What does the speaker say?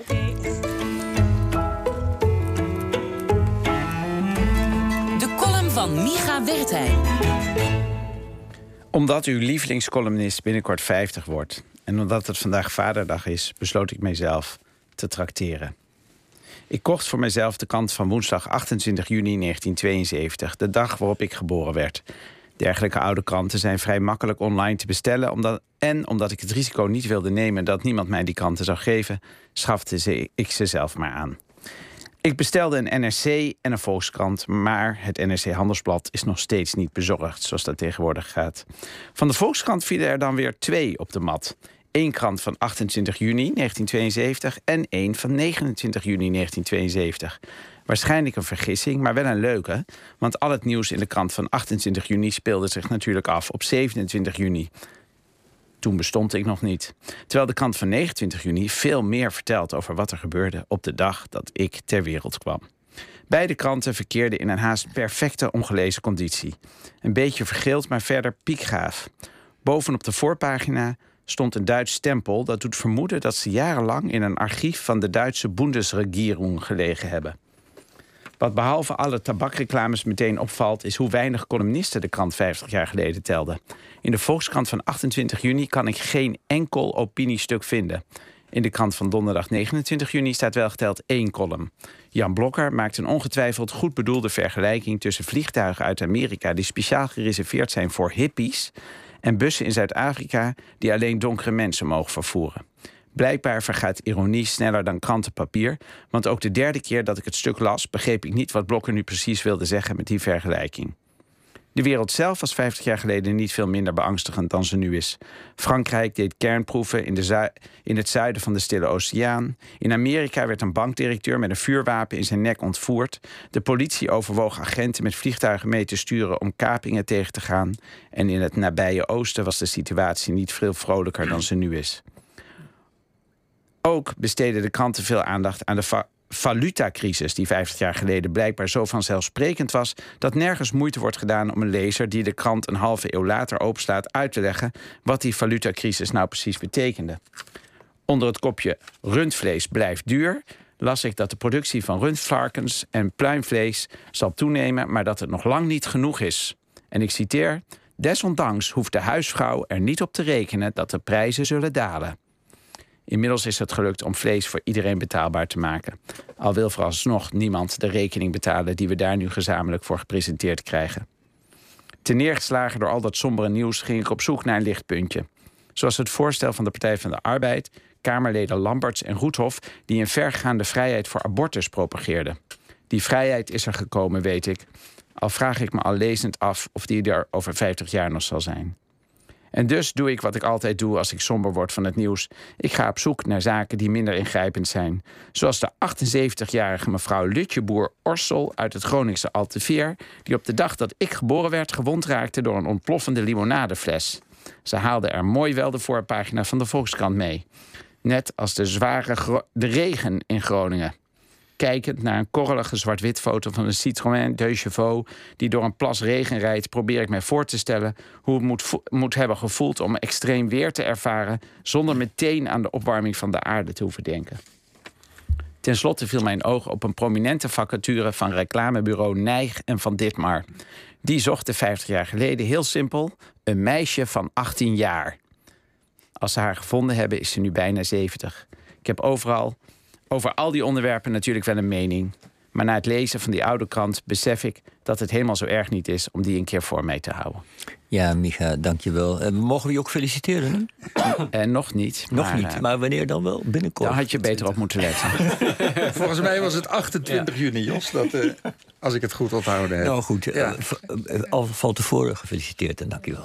Oké. De column van Micha Wertheim. Omdat uw lievelingscolumnist binnenkort 50 wordt... en omdat het vandaag Vaderdag is, besloot ik mijzelf te trakteren. Ik kocht voor mijzelf de kant van woensdag 28 juni 1972... de dag waarop ik geboren werd. Dergelijke oude kranten zijn vrij makkelijk online te bestellen... Omdat, en omdat ik het risico niet wilde nemen dat niemand mij die kranten zou geven... schafte ze, ik ze zelf maar aan. Ik bestelde een NRC en een Volkskrant, maar het NRC Handelsblad is nog steeds niet bezorgd, zoals dat tegenwoordig gaat. Van de Volkskrant vielen er dan weer twee op de mat. Eén krant van 28 juni 1972 en één van 29 juni 1972. Waarschijnlijk een vergissing, maar wel een leuke. Want al het nieuws in de krant van 28 juni speelde zich natuurlijk af op 27 juni. Toen bestond ik nog niet. Terwijl de krant van 29 juni veel meer vertelt over wat er gebeurde op de dag dat ik ter wereld kwam. Beide kranten verkeerden in een haast perfecte ongelezen conditie. Een beetje vergeeld, maar verder piekgaaf. Bovenop de voorpagina stond een Duits stempel dat doet vermoeden dat ze jarenlang in een archief van de Duitse Bundesregierung gelegen hebben. Wat behalve alle tabakreclames meteen opvalt, is hoe weinig columnisten de krant 50 jaar geleden telde. In de Volkskrant van 28 juni kan ik geen enkel opiniestuk vinden. In de krant van donderdag 29 juni staat wel geteld één column. Jan Blokker maakt een ongetwijfeld goed bedoelde vergelijking tussen vliegtuigen uit Amerika die speciaal gereserveerd zijn voor hippies en bussen in Zuid-Afrika die alleen donkere mensen mogen vervoeren. Blijkbaar vergaat ironie sneller dan krantenpapier, want ook de derde keer dat ik het stuk las, begreep ik niet wat Blokker nu precies wilde zeggen met die vergelijking. De wereld zelf was 50 jaar geleden niet veel minder beangstigend dan ze nu is. Frankrijk deed kernproeven in, de in het zuiden van de Stille Oceaan. In Amerika werd een bankdirecteur met een vuurwapen in zijn nek ontvoerd. De politie overwoog agenten met vliegtuigen mee te sturen om kapingen tegen te gaan. En in het nabije oosten was de situatie niet veel vrolijker dan ze nu is. Ook besteden de kranten veel aandacht aan de valutacrisis die 50 jaar geleden blijkbaar zo vanzelfsprekend was dat nergens moeite wordt gedaan om een lezer die de krant een halve eeuw later openslaat uit te leggen wat die valutacrisis nou precies betekende. Onder het kopje rundvlees blijft duur las ik dat de productie van rundvarkens en pluimvlees zal toenemen, maar dat het nog lang niet genoeg is. En ik citeer: Desondanks hoeft de huisvrouw er niet op te rekenen dat de prijzen zullen dalen. Inmiddels is het gelukt om vlees voor iedereen betaalbaar te maken. Al wil vooralsnog niemand de rekening betalen die we daar nu gezamenlijk voor gepresenteerd krijgen. Ten neergeslagen door al dat sombere nieuws ging ik op zoek naar een lichtpuntje. Zoals het voorstel van de Partij van de Arbeid, Kamerleden Lamberts en Roethoff, die een vergaande vrijheid voor abortus propageerden. Die vrijheid is er gekomen, weet ik. Al vraag ik me al lezend af of die er over 50 jaar nog zal zijn. En dus doe ik wat ik altijd doe als ik somber word van het nieuws. Ik ga op zoek naar zaken die minder ingrijpend zijn. Zoals de 78-jarige mevrouw Lutjeboer Orsel uit het Groningse Alteveer... die op de dag dat ik geboren werd gewond raakte door een ontploffende limonadefles. Ze haalde er mooi wel de voorpagina van de Volkskrant mee. Net als de zware de regen in Groningen kijkend naar een korrelige zwart-wit foto van een Citroën de Chevaux die door een plas regen rijdt, probeer ik mij voor te stellen hoe het moet, moet hebben gevoeld om extreem weer te ervaren zonder meteen aan de opwarming van de aarde te hoeven denken. Ten slotte viel mijn oog op een prominente vacature van reclamebureau Nijg en van Ditmar. Die zochten 50 jaar geleden heel simpel een meisje van 18 jaar. Als ze haar gevonden hebben, is ze nu bijna 70. Ik heb overal over al die onderwerpen natuurlijk wel een mening. Maar na het lezen van die oude krant besef ik dat het helemaal zo erg niet is om die een keer voor mij te houden. Ja, Micha, dankjewel. Uh, mogen we je ook feliciteren? Uh, nog niet. Nog maar, niet, maar wanneer dan wel? Binnenkort. Daar had je beter op moeten letten. Volgens mij was het 28 juni, Jos, dat, uh, als ik het goed onthouden heb. Nou goed, ja. alvast tevoren gefeliciteerd en dankjewel.